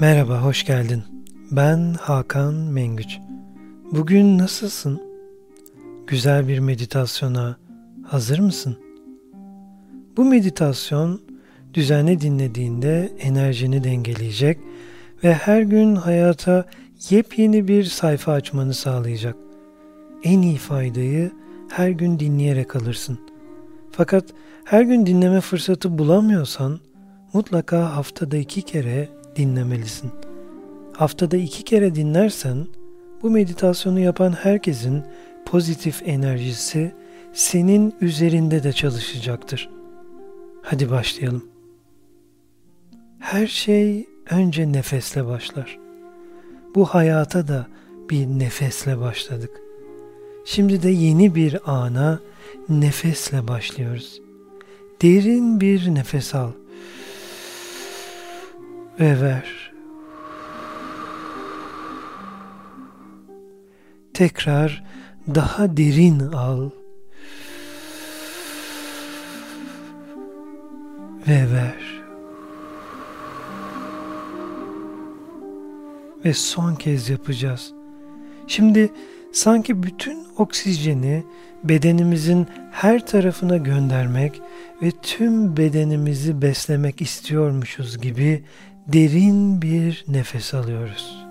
Merhaba, hoş geldin. Ben Hakan Mengüç. Bugün nasılsın? Güzel bir meditasyona hazır mısın? Bu meditasyon düzenli dinlediğinde enerjini dengeleyecek ve her gün hayata yepyeni bir sayfa açmanı sağlayacak. En iyi faydayı her gün dinleyerek alırsın. Fakat her gün dinleme fırsatı bulamıyorsan mutlaka haftada iki kere dinlemelisin. Haftada iki kere dinlersen bu meditasyonu yapan herkesin pozitif enerjisi senin üzerinde de çalışacaktır. Hadi başlayalım. Her şey önce nefesle başlar. Bu hayata da bir nefesle başladık. Şimdi de yeni bir ana nefesle başlıyoruz. Derin bir nefes al ve ver. Tekrar daha derin al ve ver. Ve son kez yapacağız. Şimdi sanki bütün oksijeni bedenimizin her tarafına göndermek ve tüm bedenimizi beslemek istiyormuşuz gibi derin bir nefes alıyoruz.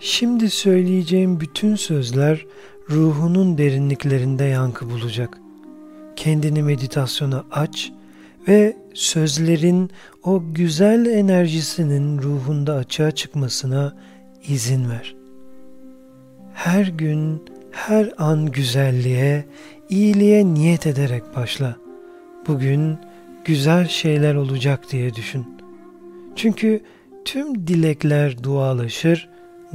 Şimdi söyleyeceğim bütün sözler ruhunun derinliklerinde yankı bulacak. Kendini meditasyona aç ve sözlerin o güzel enerjisinin ruhunda açığa çıkmasına izin ver. Her gün, her an güzelliğe, iyiliğe niyet ederek başla. Bugün güzel şeyler olacak diye düşün. Çünkü tüm dilekler dualaşır,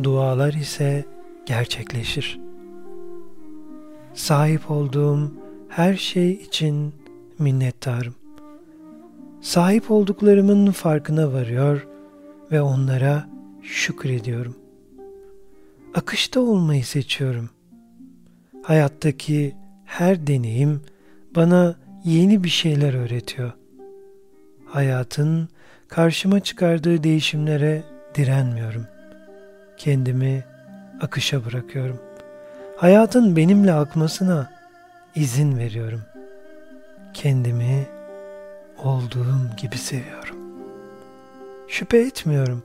dualar ise gerçekleşir. Sahip olduğum her şey için minnettarım. Sahip olduklarımın farkına varıyor ve onlara şükrediyorum. Akışta olmayı seçiyorum. Hayattaki her deneyim bana yeni bir şeyler öğretiyor. Hayatın karşıma çıkardığı değişimlere direnmiyorum. Kendimi akışa bırakıyorum. Hayatın benimle akmasına izin veriyorum. Kendimi olduğum gibi seviyorum. Şüphe etmiyorum.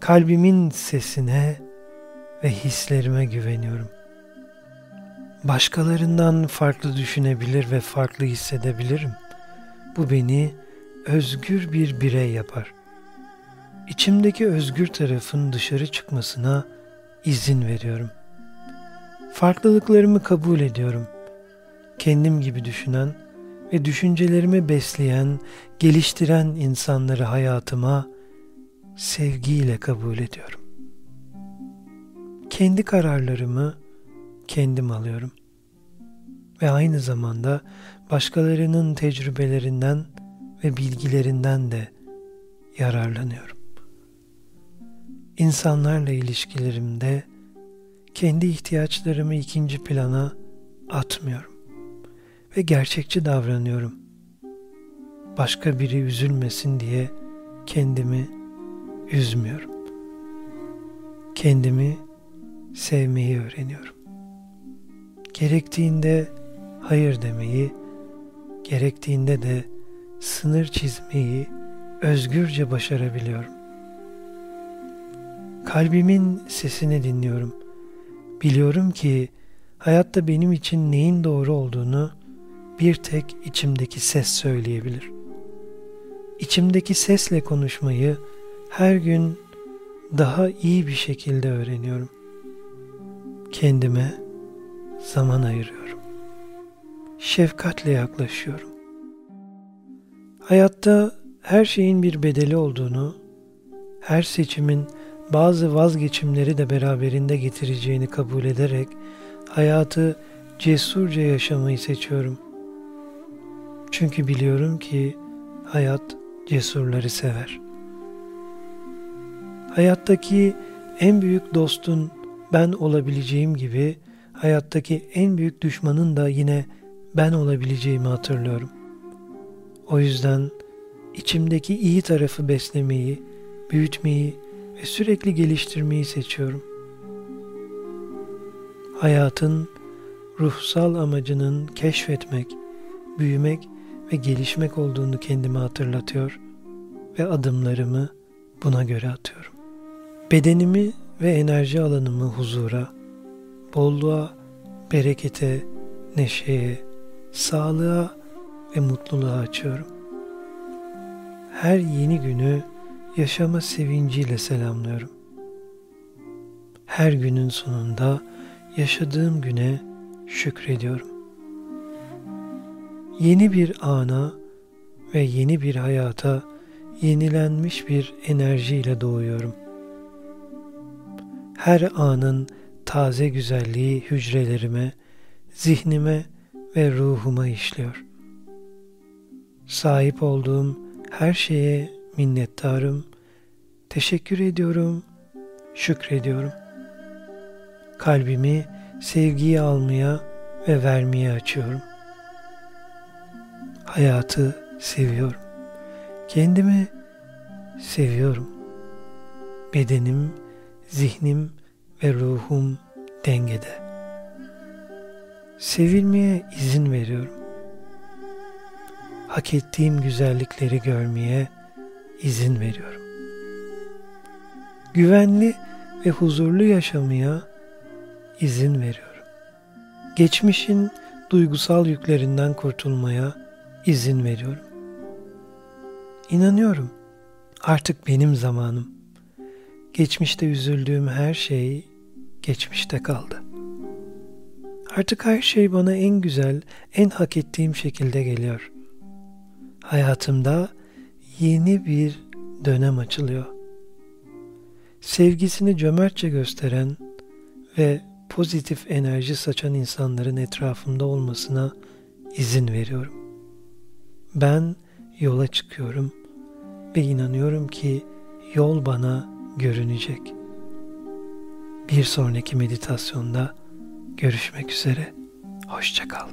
Kalbimin sesine ve hislerime güveniyorum. Başkalarından farklı düşünebilir ve farklı hissedebilirim. Bu beni özgür bir birey yapar. İçimdeki özgür tarafın dışarı çıkmasına izin veriyorum. Farklılıklarımı kabul ediyorum. Kendim gibi düşünen ve düşüncelerimi besleyen, geliştiren insanları hayatıma sevgiyle kabul ediyorum. Kendi kararlarımı kendim alıyorum. Ve aynı zamanda başkalarının tecrübelerinden ve bilgilerinden de yararlanıyorum. İnsanlarla ilişkilerimde kendi ihtiyaçlarımı ikinci plana atmıyorum ve gerçekçi davranıyorum. Başka biri üzülmesin diye kendimi üzmüyorum. Kendimi sevmeyi öğreniyorum. Gerektiğinde hayır demeyi, gerektiğinde de sınır çizmeyi özgürce başarabiliyorum. Kalbimin sesini dinliyorum. Biliyorum ki hayatta benim için neyin doğru olduğunu bir tek içimdeki ses söyleyebilir. İçimdeki sesle konuşmayı her gün daha iyi bir şekilde öğreniyorum. Kendime zaman ayırıyorum. Şefkatle yaklaşıyorum. Hayatta her şeyin bir bedeli olduğunu, her seçimin bazı vazgeçimleri de beraberinde getireceğini kabul ederek hayatı cesurca yaşamayı seçiyorum. Çünkü biliyorum ki hayat cesurları sever. Hayattaki en büyük dostun ben olabileceğim gibi hayattaki en büyük düşmanın da yine ben olabileceğimi hatırlıyorum. O yüzden içimdeki iyi tarafı beslemeyi, büyütmeyi ve sürekli geliştirmeyi seçiyorum. Hayatın ruhsal amacının keşfetmek, büyümek ve gelişmek olduğunu kendime hatırlatıyor ve adımlarımı buna göre atıyorum. Bedenimi ve enerji alanımı huzura, bolluğa, berekete, neşeye, sağlığa ve mutluluğa açıyorum. Her yeni günü yaşama sevinciyle selamlıyorum. Her günün sonunda yaşadığım güne şükrediyorum. Yeni bir ana ve yeni bir hayata yenilenmiş bir enerjiyle doğuyorum. Her anın taze güzelliği hücrelerime, zihnime ve ruhuma işliyor. Sahip olduğum her şeye minnettarım, teşekkür ediyorum, şükrediyorum. Kalbimi sevgiyi almaya ve vermeye açıyorum. Hayatı seviyorum. Kendimi seviyorum. Bedenim, zihnim ve ruhum dengede. Sevilmeye izin veriyorum. Hak ettiğim güzellikleri görmeye izin veriyorum. Güvenli ve huzurlu yaşamaya izin veriyorum. Geçmişin duygusal yüklerinden kurtulmaya izin veriyorum. İnanıyorum. Artık benim zamanım. Geçmişte üzüldüğüm her şey geçmişte kaldı. Artık her şey bana en güzel, en hak ettiğim şekilde geliyor. Hayatımda yeni bir dönem açılıyor. Sevgisini cömertçe gösteren ve pozitif enerji saçan insanların etrafımda olmasına izin veriyorum. Ben yola çıkıyorum ve inanıyorum ki yol bana görünecek. Bir sonraki meditasyonda görüşmek üzere. Hoşçakal.